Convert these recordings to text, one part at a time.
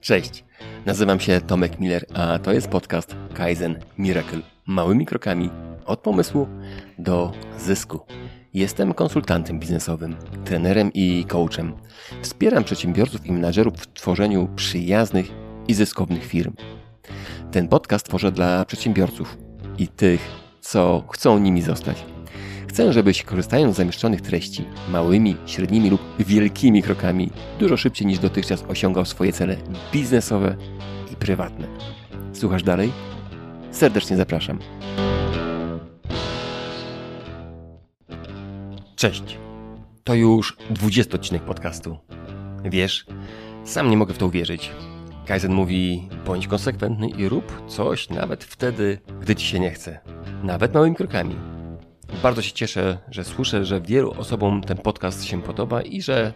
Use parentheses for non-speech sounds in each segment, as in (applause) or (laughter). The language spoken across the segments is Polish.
Cześć, nazywam się Tomek Miller, a to jest podcast Kaizen Miracle. Małymi krokami od pomysłu do zysku. Jestem konsultantem biznesowym, trenerem i coachem. Wspieram przedsiębiorców i menadżerów w tworzeniu przyjaznych i zyskownych firm. Ten podcast tworzę dla przedsiębiorców i tych, co chcą nimi zostać. Chcę, żebyś korzystając z zamieszczonych treści małymi, średnimi lub wielkimi krokami dużo szybciej niż dotychczas osiągał swoje cele biznesowe i prywatne. Słuchasz dalej? Serdecznie zapraszam. Cześć. To już 20 odcinek podcastu. Wiesz, sam nie mogę w to uwierzyć. Kaizen mówi: bądź konsekwentny i rób coś nawet wtedy, gdy ci się nie chce. Nawet małymi krokami. Bardzo się cieszę, że słyszę, że wielu osobom ten podcast się podoba i że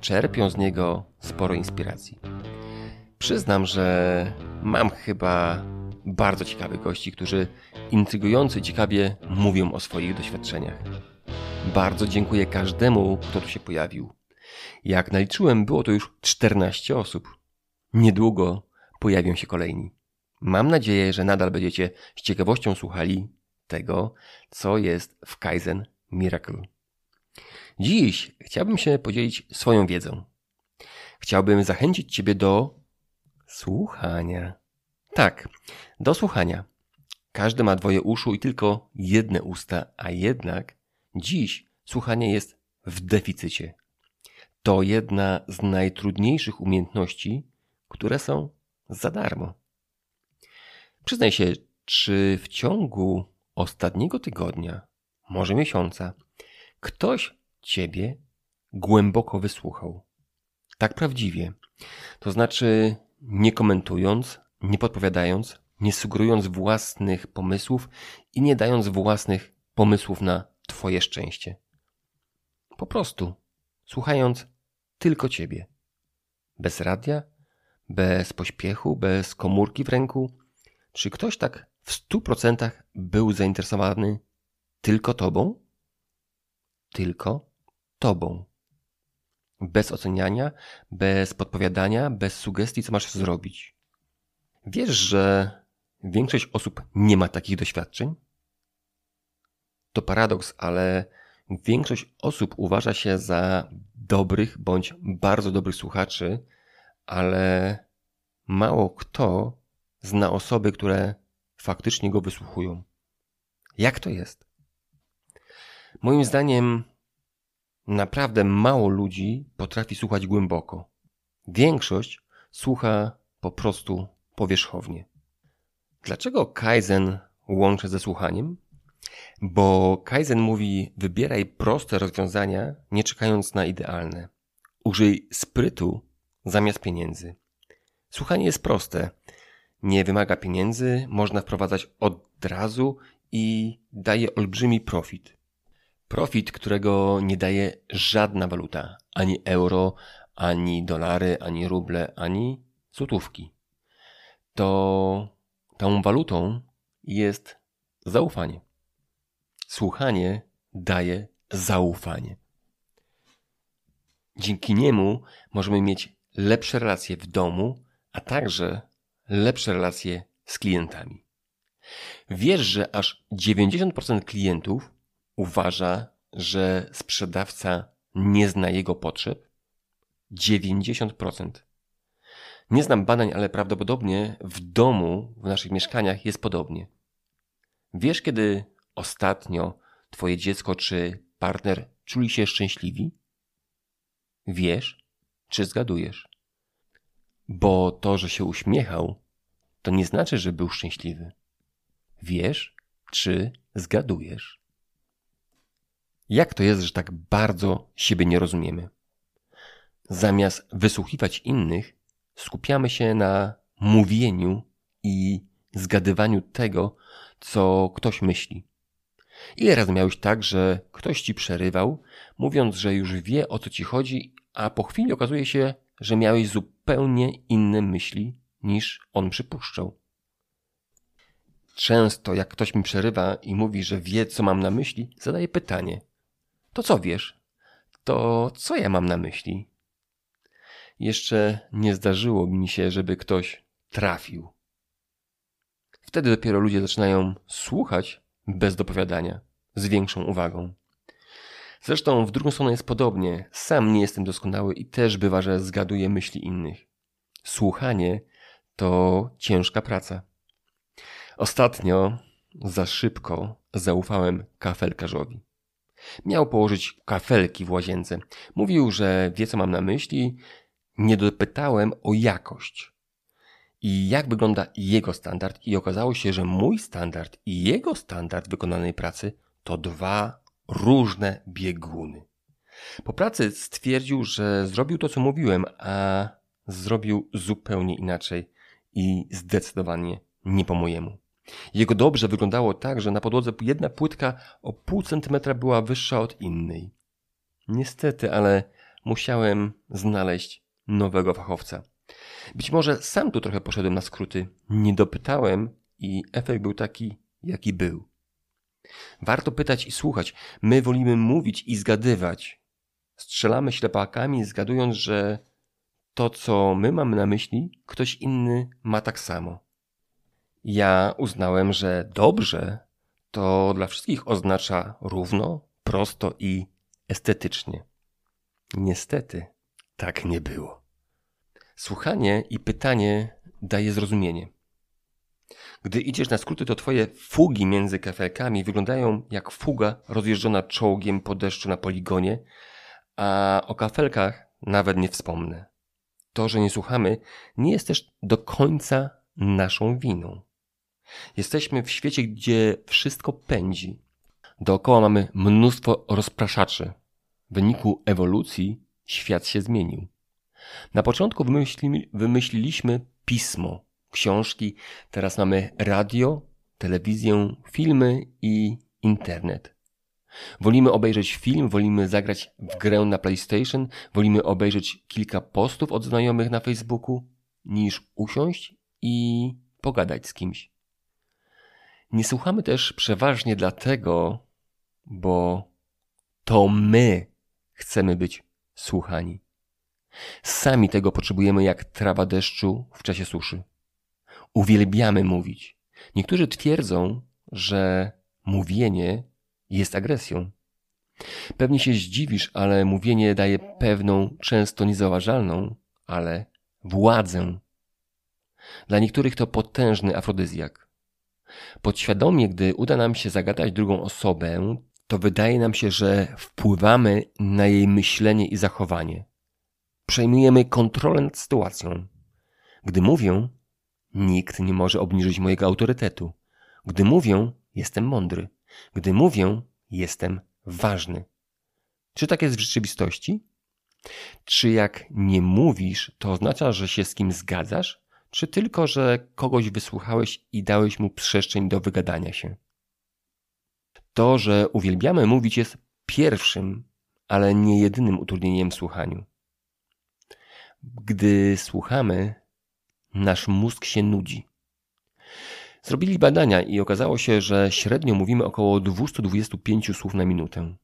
czerpią z niego sporo inspiracji. Przyznam, że mam chyba bardzo ciekawych gości, którzy intrygująco i ciekawie mówią o swoich doświadczeniach. Bardzo dziękuję każdemu, kto tu się pojawił. Jak naliczyłem, było to już 14 osób. Niedługo pojawią się kolejni. Mam nadzieję, że nadal będziecie z ciekawością słuchali tego, co jest w Kaizen Miracle. Dziś chciałbym się podzielić swoją wiedzą. Chciałbym zachęcić Ciebie do słuchania. Tak, do słuchania. Każdy ma dwoje uszu i tylko jedne usta, a jednak dziś słuchanie jest w deficycie. To jedna z najtrudniejszych umiejętności, które są za darmo. Przyznaj się, czy w ciągu ostatniego tygodnia, może miesiąca, ktoś ciebie głęboko wysłuchał. Tak prawdziwie. To znaczy, nie komentując, nie podpowiadając, nie sugerując własnych pomysłów i nie dając własnych pomysłów na Twoje szczęście. Po prostu, słuchając tylko Ciebie. Bez radia, bez pośpiechu, bez komórki w ręku. Czy ktoś tak w stu procentach był zainteresowany tylko Tobą? Tylko Tobą. Bez oceniania, bez podpowiadania, bez sugestii, co masz zrobić. Wiesz, że większość osób nie ma takich doświadczeń? To paradoks, ale większość osób uważa się za dobrych bądź bardzo dobrych słuchaczy, ale mało kto zna osoby, które faktycznie go wysłuchują. Jak to jest? Moim zdaniem, naprawdę mało ludzi potrafi słuchać głęboko. Większość słucha po prostu powierzchownie. Dlaczego Kaizen łączę ze słuchaniem? Bo Kaizen mówi: wybieraj proste rozwiązania, nie czekając na idealne. Użyj sprytu zamiast pieniędzy. Słuchanie jest proste nie wymaga pieniędzy, można wprowadzać od razu i daje olbrzymi profit. Profit, którego nie daje żadna waluta, ani euro, ani dolary, ani ruble, ani złotówki. To tą walutą jest zaufanie. Słuchanie daje zaufanie. Dzięki niemu możemy mieć lepsze relacje w domu, a także lepsze relacje z klientami. Wiesz, że aż 90% klientów uważa, że sprzedawca nie zna jego potrzeb? 90%. Nie znam badań, ale prawdopodobnie w domu, w naszych mieszkaniach jest podobnie. Wiesz, kiedy ostatnio Twoje dziecko czy partner czuli się szczęśliwi? Wiesz, czy zgadujesz? Bo to, że się uśmiechał, to nie znaczy, że był szczęśliwy. Wiesz, czy zgadujesz? Jak to jest, że tak bardzo siebie nie rozumiemy? Zamiast wysłuchiwać innych, skupiamy się na mówieniu i zgadywaniu tego, co ktoś myśli. Ile razy miałeś tak, że ktoś ci przerywał, mówiąc, że już wie o co ci chodzi, a po chwili okazuje się, że miałeś zupełnie inne myśli niż on przypuszczał. Często, jak ktoś mi przerywa i mówi, że wie, co mam na myśli, zadaję pytanie: To co wiesz? To co ja mam na myśli? Jeszcze nie zdarzyło mi się, żeby ktoś trafił. Wtedy dopiero ludzie zaczynają słuchać bez dopowiadania, z większą uwagą. Zresztą w drugą stronę jest podobnie. Sam nie jestem doskonały i też bywa, że zgaduję myśli innych. Słuchanie to ciężka praca. Ostatnio za szybko zaufałem kafelkarzowi. Miał położyć kafelki w łazience. Mówił, że wie co mam na myśli. Nie dopytałem o jakość. I jak wygląda jego standard i okazało się, że mój standard i jego standard wykonanej pracy to dwa różne bieguny. Po pracy stwierdził, że zrobił to, co mówiłem, a zrobił zupełnie inaczej i zdecydowanie nie po mojemu. Jego dobrze wyglądało tak, że na podłodze jedna płytka o pół centymetra była wyższa od innej. Niestety, ale musiałem znaleźć nowego fachowca. Być może sam tu trochę poszedłem na skróty. Nie dopytałem i efekt był taki, jaki był. Warto pytać i słuchać. My wolimy mówić i zgadywać. Strzelamy ślepakami, zgadując, że to, co my mamy na myśli, ktoś inny ma tak samo. Ja uznałem, że dobrze to dla wszystkich oznacza równo, prosto i estetycznie. Niestety, tak nie było. Słuchanie i pytanie daje zrozumienie. Gdy idziesz na skróty, to twoje fugi między kafelkami wyglądają jak fuga rozjeżdżona czołgiem po deszczu na poligonie, a o kafelkach nawet nie wspomnę. To, że nie słuchamy, nie jest też do końca naszą winą. Jesteśmy w świecie, gdzie wszystko pędzi. Dookoła mamy mnóstwo rozpraszaczy. W wyniku ewolucji świat się zmienił. Na początku wymyśli, wymyśliliśmy pismo, książki, teraz mamy radio, telewizję, filmy i internet. Wolimy obejrzeć film, wolimy zagrać w grę na PlayStation, wolimy obejrzeć kilka postów od znajomych na Facebooku, niż usiąść i pogadać z kimś. Nie słuchamy też przeważnie dlatego, bo to my chcemy być słuchani. Sami tego potrzebujemy jak trawa deszczu w czasie suszy. Uwielbiamy mówić. Niektórzy twierdzą, że mówienie jest agresją. Pewnie się zdziwisz, ale mówienie daje pewną, często niezauważalną, ale władzę. Dla niektórych to potężny afrodyzjak. Podświadomie, gdy uda nam się zagadać drugą osobę, to wydaje nam się, że wpływamy na jej myślenie i zachowanie. Przejmujemy kontrolę nad sytuacją. Gdy mówię, nikt nie może obniżyć mojego autorytetu. Gdy mówię, jestem mądry. Gdy mówię, jestem ważny. Czy tak jest w rzeczywistości? Czy jak nie mówisz, to oznacza, że się z kim zgadzasz? Czy tylko, że kogoś wysłuchałeś i dałeś mu przestrzeń do wygadania się? To, że uwielbiamy mówić, jest pierwszym, ale nie jedynym utrudnieniem w słuchaniu. Gdy słuchamy, nasz mózg się nudzi. Zrobili badania i okazało się, że średnio mówimy około 225 słów na minutę.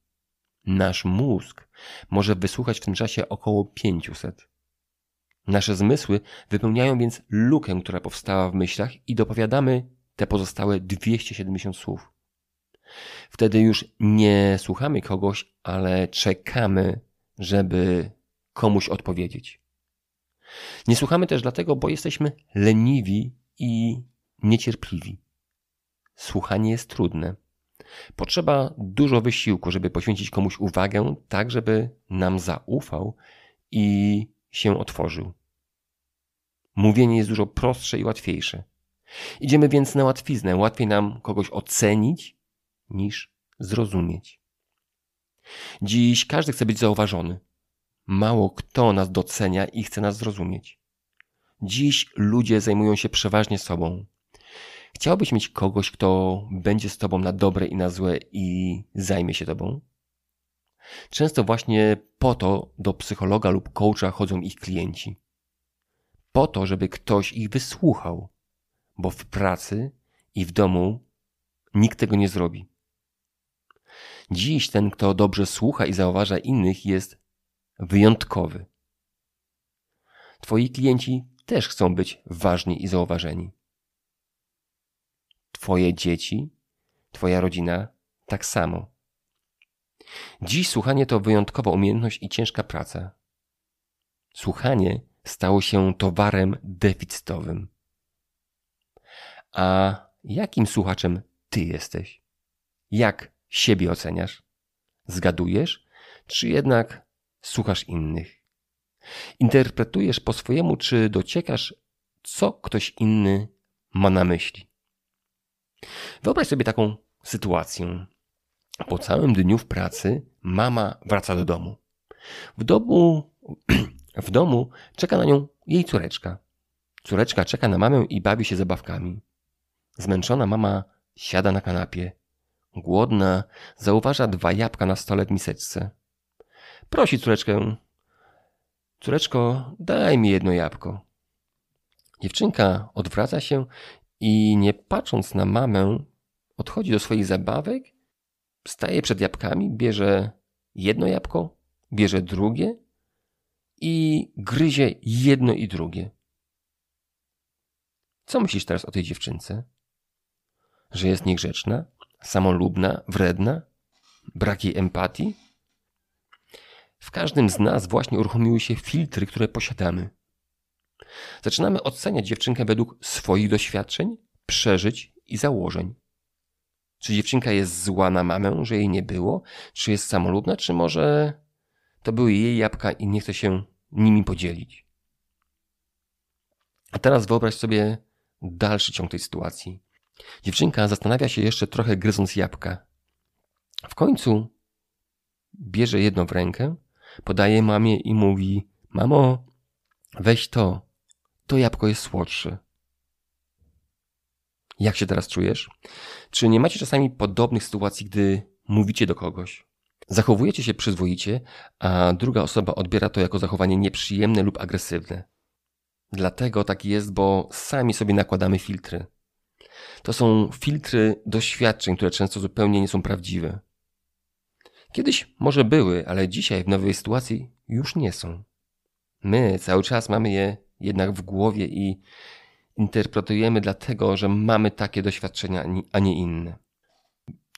Nasz mózg może wysłuchać w tym czasie około 500. Nasze zmysły wypełniają więc lukę, która powstała w myślach i dopowiadamy te pozostałe 270 słów. Wtedy już nie słuchamy kogoś, ale czekamy, żeby komuś odpowiedzieć. Nie słuchamy też dlatego, bo jesteśmy leniwi i niecierpliwi. Słuchanie jest trudne. Potrzeba dużo wysiłku, żeby poświęcić komuś uwagę, tak żeby nam zaufał i się otworzył. Mówienie jest dużo prostsze i łatwiejsze. Idziemy więc na łatwiznę. Łatwiej nam kogoś ocenić niż zrozumieć. Dziś każdy chce być zauważony. Mało kto nas docenia i chce nas zrozumieć. Dziś ludzie zajmują się przeważnie sobą. Chciałbyś mieć kogoś, kto będzie z tobą na dobre i na złe i zajmie się tobą? Często właśnie po to do psychologa lub coacha chodzą ich klienci. Po to, żeby ktoś ich wysłuchał, bo w pracy i w domu nikt tego nie zrobi. Dziś ten, kto dobrze słucha i zauważa innych, jest wyjątkowy. Twoi klienci też chcą być ważni i zauważeni. Twoje dzieci, Twoja rodzina tak samo. Dziś słuchanie to wyjątkowa umiejętność i ciężka praca. Słuchanie stało się towarem deficytowym. A jakim słuchaczem ty jesteś? Jak siebie oceniasz? Zgadujesz, czy jednak słuchasz innych? Interpretujesz po swojemu, czy dociekasz, co ktoś inny ma na myśli? Wyobraź sobie taką sytuację. Po całym dniu w pracy mama wraca do domu. W domu, (clears throat) w domu czeka na nią jej córeczka. Córeczka czeka na mamę i bawi się zabawkami. Zmęczona mama siada na kanapie. Głodna zauważa dwa jabłka na stole w miseczce. Prosi córeczkę. Córeczko, daj mi jedno jabłko. Dziewczynka odwraca się i nie patrząc na mamę, odchodzi do swoich zabawek, staje przed jabłkami, bierze jedno jabłko, bierze drugie i gryzie jedno i drugie. Co myślisz teraz o tej dziewczynce? Że jest niegrzeczna, samolubna, wredna, brak jej empatii? W każdym z nas właśnie uruchomiły się filtry, które posiadamy. Zaczynamy oceniać dziewczynkę według swoich doświadczeń, przeżyć i założeń. Czy dziewczynka jest zła na mamę, że jej nie było? Czy jest samolubna? Czy może to były jej jabłka i nie chce się nimi podzielić? A teraz wyobraź sobie dalszy ciąg tej sytuacji. Dziewczynka zastanawia się jeszcze trochę gryząc jabłka. W końcu bierze jedno w rękę, podaje mamie i mówi: Mamo, weź to, to jabłko jest słodsze. Jak się teraz czujesz? Czy nie macie czasami podobnych sytuacji, gdy mówicie do kogoś? Zachowujecie się przyzwoicie, a druga osoba odbiera to jako zachowanie nieprzyjemne lub agresywne. Dlatego tak jest, bo sami sobie nakładamy filtry. To są filtry doświadczeń, które często zupełnie nie są prawdziwe. Kiedyś może były, ale dzisiaj w nowej sytuacji już nie są. My cały czas mamy je jednak w głowie i interpretujemy dlatego, że mamy takie doświadczenia, a nie inne.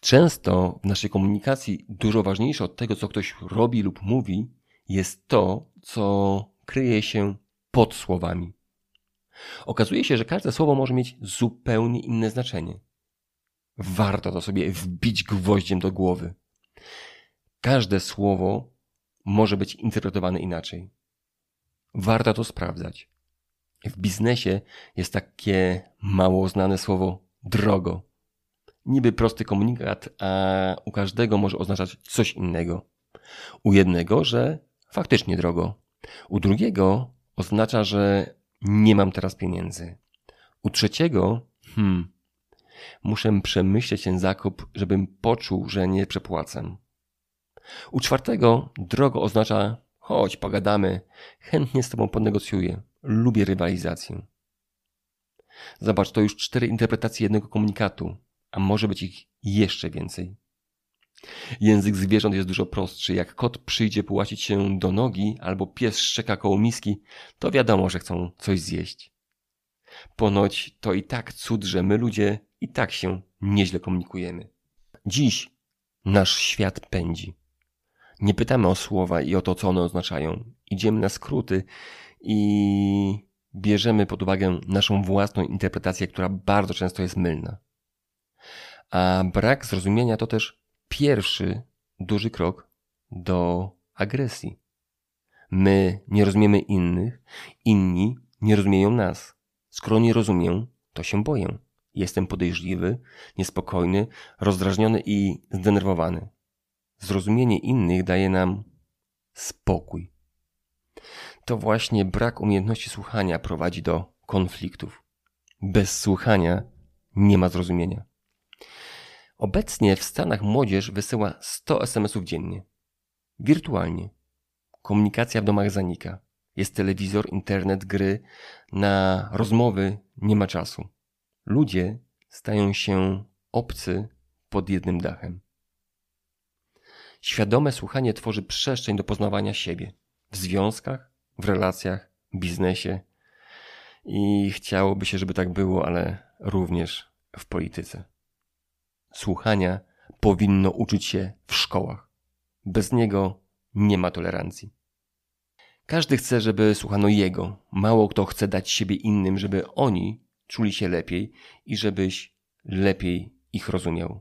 Często w naszej komunikacji dużo ważniejsze od tego, co ktoś robi lub mówi, jest to, co kryje się pod słowami. Okazuje się, że każde słowo może mieć zupełnie inne znaczenie. Warto to sobie wbić gwoździem do głowy. Każde słowo może być interpretowane inaczej. Warto to sprawdzać. W biznesie jest takie mało znane słowo drogo. Niby prosty komunikat, a u każdego może oznaczać coś innego. U jednego, że faktycznie drogo. U drugiego oznacza, że nie mam teraz pieniędzy. U trzeciego, hmm, muszę przemyśleć ten zakup, żebym poczuł, że nie przepłacę. U czwartego drogo oznacza chodź, pogadamy, chętnie z tobą ponegocjuję, lubię rywalizację. Zobacz, to już cztery interpretacje jednego komunikatu, a może być ich jeszcze więcej. Język zwierząt jest dużo prostszy. Jak kot przyjdzie połacić się do nogi, albo pies szczeka koło miski, to wiadomo, że chcą coś zjeść. Ponoć to i tak cud, że my ludzie i tak się nieźle komunikujemy. Dziś nasz świat pędzi. Nie pytamy o słowa i o to, co one oznaczają. Idziemy na skróty i bierzemy pod uwagę naszą własną interpretację, która bardzo często jest mylna. A brak zrozumienia to też pierwszy duży krok do agresji. My nie rozumiemy innych, inni nie rozumieją nas. Skoro nie rozumiem, to się boję. Jestem podejrzliwy, niespokojny, rozdrażniony i zdenerwowany. Zrozumienie innych daje nam spokój. To właśnie brak umiejętności słuchania prowadzi do konfliktów. Bez słuchania nie ma zrozumienia. Obecnie w Stanach młodzież wysyła 100 SMS-ów dziennie. Wirtualnie. Komunikacja w domach zanika. Jest telewizor, internet, gry. Na rozmowy nie ma czasu. Ludzie stają się obcy pod jednym dachem. Świadome słuchanie tworzy przestrzeń do poznawania siebie w związkach, w relacjach, biznesie i chciałoby się, żeby tak było, ale również w polityce. Słuchania powinno uczyć się w szkołach. Bez niego nie ma tolerancji. Każdy chce, żeby słuchano jego. Mało kto chce dać siebie innym, żeby oni czuli się lepiej i żebyś lepiej ich rozumiał.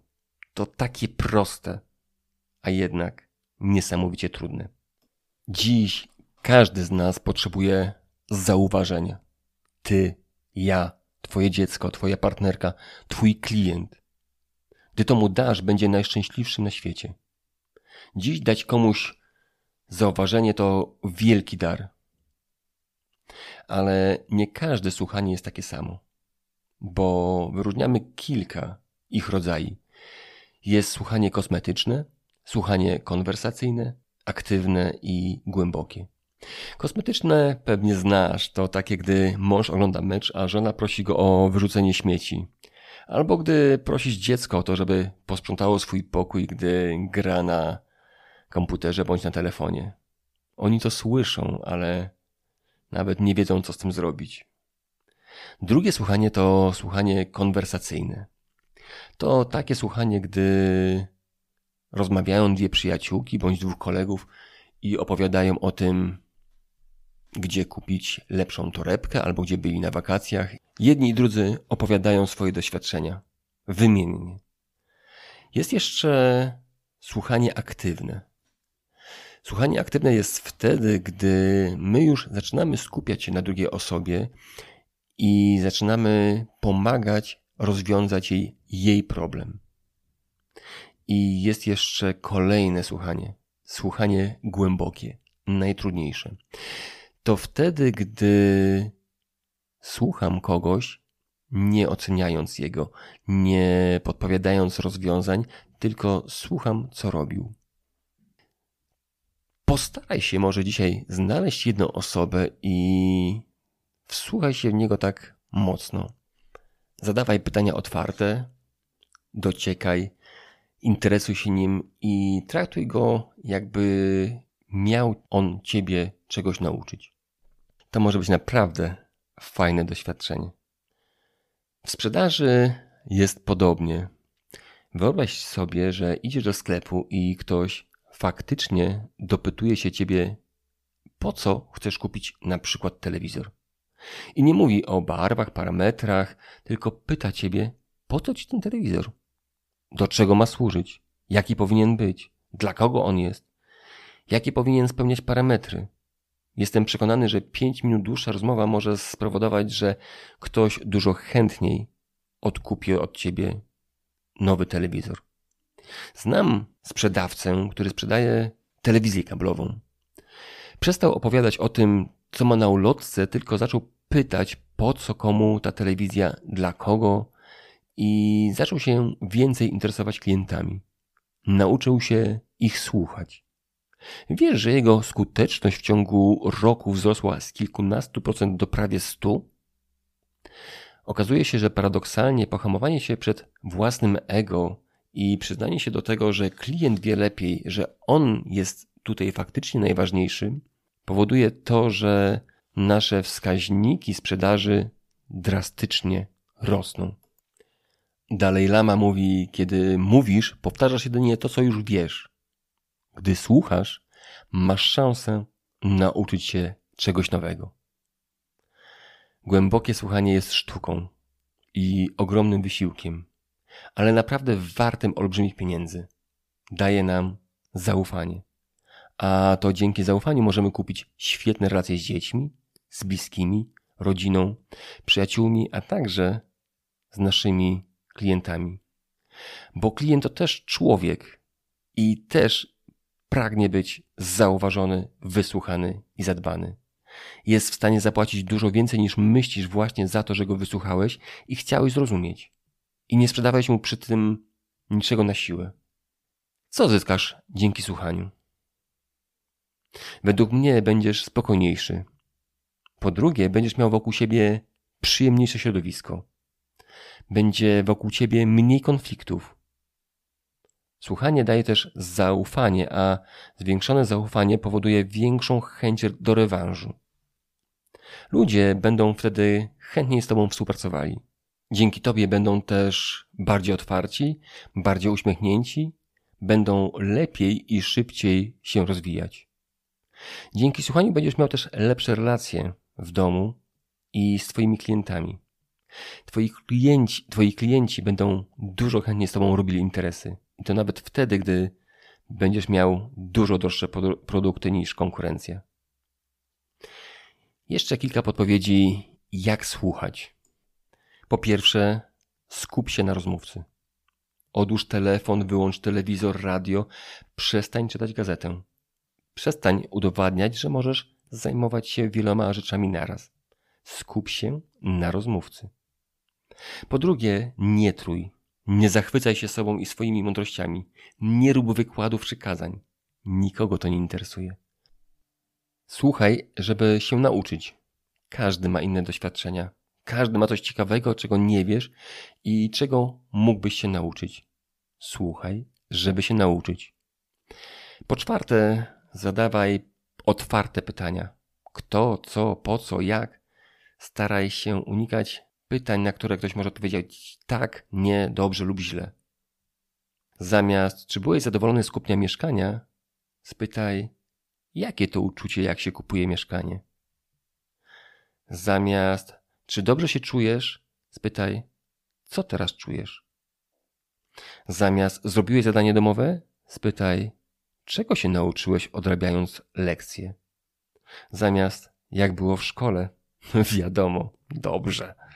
To takie proste, a jednak niesamowicie trudne. Dziś każdy z nas potrzebuje zauważenia. Ty, ja, twoje dziecko, twoja partnerka, twój klient. Gdy to mu dasz, będzie najszczęśliwszy na świecie. Dziś dać komuś zauważenie to wielki dar. Ale nie każde słuchanie jest takie samo, bo wyróżniamy kilka ich rodzajów. Jest słuchanie kosmetyczne, słuchanie konwersacyjne, aktywne i głębokie. Kosmetyczne pewnie znasz, to takie, gdy mąż ogląda mecz, a żona prosi go o wyrzucenie śmieci. Albo gdy prosisz dziecko o to, żeby posprzątało swój pokój, gdy gra na komputerze bądź na telefonie. Oni to słyszą, ale nawet nie wiedzą, co z tym zrobić. Drugie słuchanie to słuchanie konwersacyjne. To takie słuchanie, gdy rozmawiają dwie przyjaciółki bądź dwóch kolegów i opowiadają o tym, gdzie kupić lepszą torebkę albo gdzie byli na wakacjach. Jedni i drudzy opowiadają swoje doświadczenia wymiennie. Jest jeszcze słuchanie aktywne. Słuchanie aktywne jest wtedy, gdy my już zaczynamy skupiać się na drugiej osobie i zaczynamy pomagać rozwiązać jej, jej problem. I jest jeszcze kolejne słuchanie. Słuchanie głębokie, najtrudniejsze. To wtedy, gdy słucham kogoś, nie oceniając jego, nie podpowiadając rozwiązań, tylko słucham, co robił. Postaraj się może dzisiaj znaleźć jedną osobę i wsłuchaj się w niego tak mocno. Zadawaj pytania otwarte, dociekaj, interesuj się nim i traktuj go, jakby miał on ciebie czegoś nauczyć. To może być naprawdę fajne doświadczenie. W sprzedaży jest podobnie. Wyobraź sobie, że idziesz do sklepu i ktoś faktycznie dopytuje się ciebie, po co chcesz kupić na przykład telewizor. I nie mówi o barwach, parametrach, tylko pyta ciebie, po co ci ten telewizor? Do czego ma służyć? Jaki powinien być? Dla kogo on jest? Jakie powinien spełniać parametry? Jestem przekonany, że 5 minut dłuższa rozmowa może spowodować, że ktoś dużo chętniej odkupi od ciebie nowy telewizor. Znam sprzedawcę, który sprzedaje telewizję kablową. Przestał opowiadać o tym, co ma na ulotce, tylko zaczął pytać, po co komu ta telewizja, dla kogo i zaczął się więcej interesować klientami. Nauczył się ich słuchać. Wiesz, że jego skuteczność w ciągu roku wzrosła z kilkunastu procent do prawie stu? Okazuje się, że paradoksalnie pohamowanie się przed własnym ego i przyznanie się do tego, że klient wie lepiej, że on jest tutaj faktycznie najważniejszy, powoduje to, że nasze wskaźniki sprzedaży drastycznie rosną. Dalej Lama mówi, kiedy mówisz, powtarzasz jedynie to, co już wiesz. Gdy słuchasz, masz szansę nauczyć się czegoś nowego. Głębokie słuchanie jest sztuką i ogromnym wysiłkiem ale naprawdę wartym olbrzymich pieniędzy. Daje nam zaufanie. A to dzięki zaufaniu możemy kupić świetne relacje z dziećmi, z bliskimi, rodziną, przyjaciółmi, a także z naszymi klientami. Bo klient to też człowiek i też pragnie być zauważony, wysłuchany i zadbany. Jest w stanie zapłacić dużo więcej niż myślisz właśnie za to, że go wysłuchałeś i chciałeś zrozumieć i nie sprzedawałeś mu przy tym niczego na siłę. Co zyskasz dzięki słuchaniu? Według mnie będziesz spokojniejszy. Po drugie, będziesz miał wokół siebie przyjemniejsze środowisko. Będzie wokół ciebie mniej konfliktów. Słuchanie daje też zaufanie, a zwiększone zaufanie powoduje większą chęć do rewanżu. Ludzie będą wtedy chętniej z Tobą współpracowali. Dzięki Tobie będą też bardziej otwarci, bardziej uśmiechnięci, będą lepiej i szybciej się rozwijać. Dzięki słuchaniu będziesz miał też lepsze relacje w domu i z Twoimi klientami. Twoi klienci, twoi klienci będą dużo chętniej z Tobą robili interesy. I to nawet wtedy, gdy będziesz miał dużo droższe produkty niż konkurencja. Jeszcze kilka podpowiedzi, jak słuchać. Po pierwsze, skup się na rozmówcy. Odłóż telefon, wyłącz telewizor, radio, przestań czytać gazetę. Przestań udowadniać, że możesz zajmować się wieloma rzeczami naraz. Skup się na rozmówcy. Po drugie, nie trój. Nie zachwycaj się sobą i swoimi mądrościami. Nie rób wykładów czy kazań. Nikogo to nie interesuje. Słuchaj, żeby się nauczyć. Każdy ma inne doświadczenia. Każdy ma coś ciekawego, czego nie wiesz i czego mógłbyś się nauczyć. Słuchaj, żeby się nauczyć. Po czwarte, zadawaj otwarte pytania. Kto, co, po co, jak. Staraj się unikać pytań, na które ktoś może odpowiedzieć tak, nie, dobrze lub źle. Zamiast czy byłeś zadowolony z kupnia mieszkania, spytaj, jakie to uczucie, jak się kupuje mieszkanie. Zamiast czy dobrze się czujesz, spytaj, co teraz czujesz. Zamiast zrobiłeś zadanie domowe, spytaj, czego się nauczyłeś odrabiając lekcje. Zamiast jak było w szkole, (laughs) wiadomo, dobrze.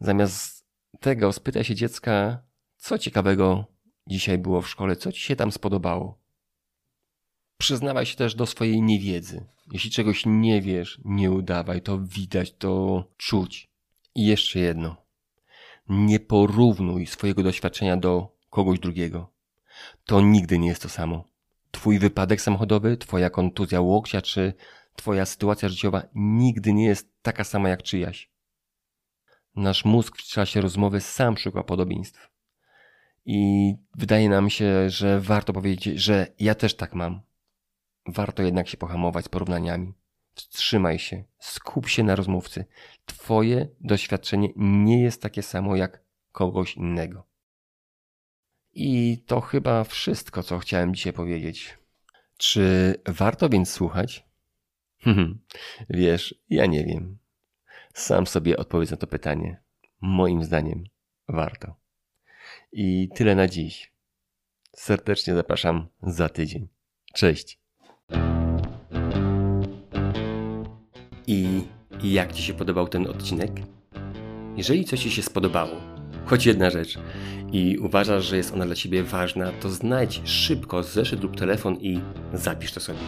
Zamiast tego spytaj się dziecka, co ciekawego dzisiaj było w szkole, co ci się tam spodobało. Przyznawaj się też do swojej niewiedzy. Jeśli czegoś nie wiesz, nie udawaj, to widać, to czuć. I jeszcze jedno. Nie porównuj swojego doświadczenia do kogoś drugiego. To nigdy nie jest to samo. Twój wypadek samochodowy, twoja kontuzja łokcia czy twoja sytuacja życiowa nigdy nie jest taka sama jak czyjaś. Nasz mózg w czasie rozmowy sam szuka podobieństw. I wydaje nam się, że warto powiedzieć, że ja też tak mam. Warto jednak się pohamować z porównaniami. Wstrzymaj się, skup się na rozmówcy. Twoje doświadczenie nie jest takie samo jak kogoś innego. I to chyba wszystko, co chciałem dzisiaj powiedzieć. Czy warto więc słuchać? (laughs) Wiesz, ja nie wiem. Sam sobie odpowiedz na to pytanie. Moim zdaniem warto. I tyle na dziś. Serdecznie zapraszam za tydzień. Cześć. I jak Ci się podobał ten odcinek? Jeżeli coś Ci się spodobało, choć jedna rzecz, i uważasz, że jest ona dla Ciebie ważna, to znajdź szybko zeszyt lub telefon i zapisz to sobie.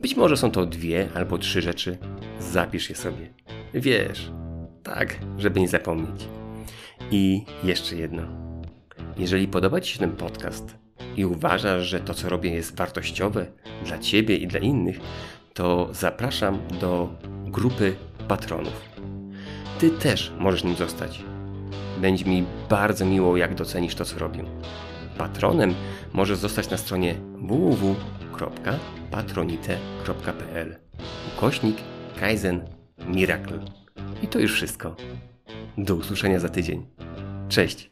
Być może są to dwie albo trzy rzeczy. Zapisz je sobie. Wiesz, tak, żeby nie zapomnieć. I jeszcze jedno. Jeżeli podoba Ci się ten podcast i uważasz, że to, co robię, jest wartościowe dla Ciebie i dla innych, to zapraszam do grupy patronów. Ty też możesz nim zostać. Będzie mi bardzo miło, jak docenisz to, co robię. Patronem możesz zostać na stronie www.patronite.pl ukośnik Kaizen Miracle. I to już wszystko. Do usłyszenia za tydzień. Cześć!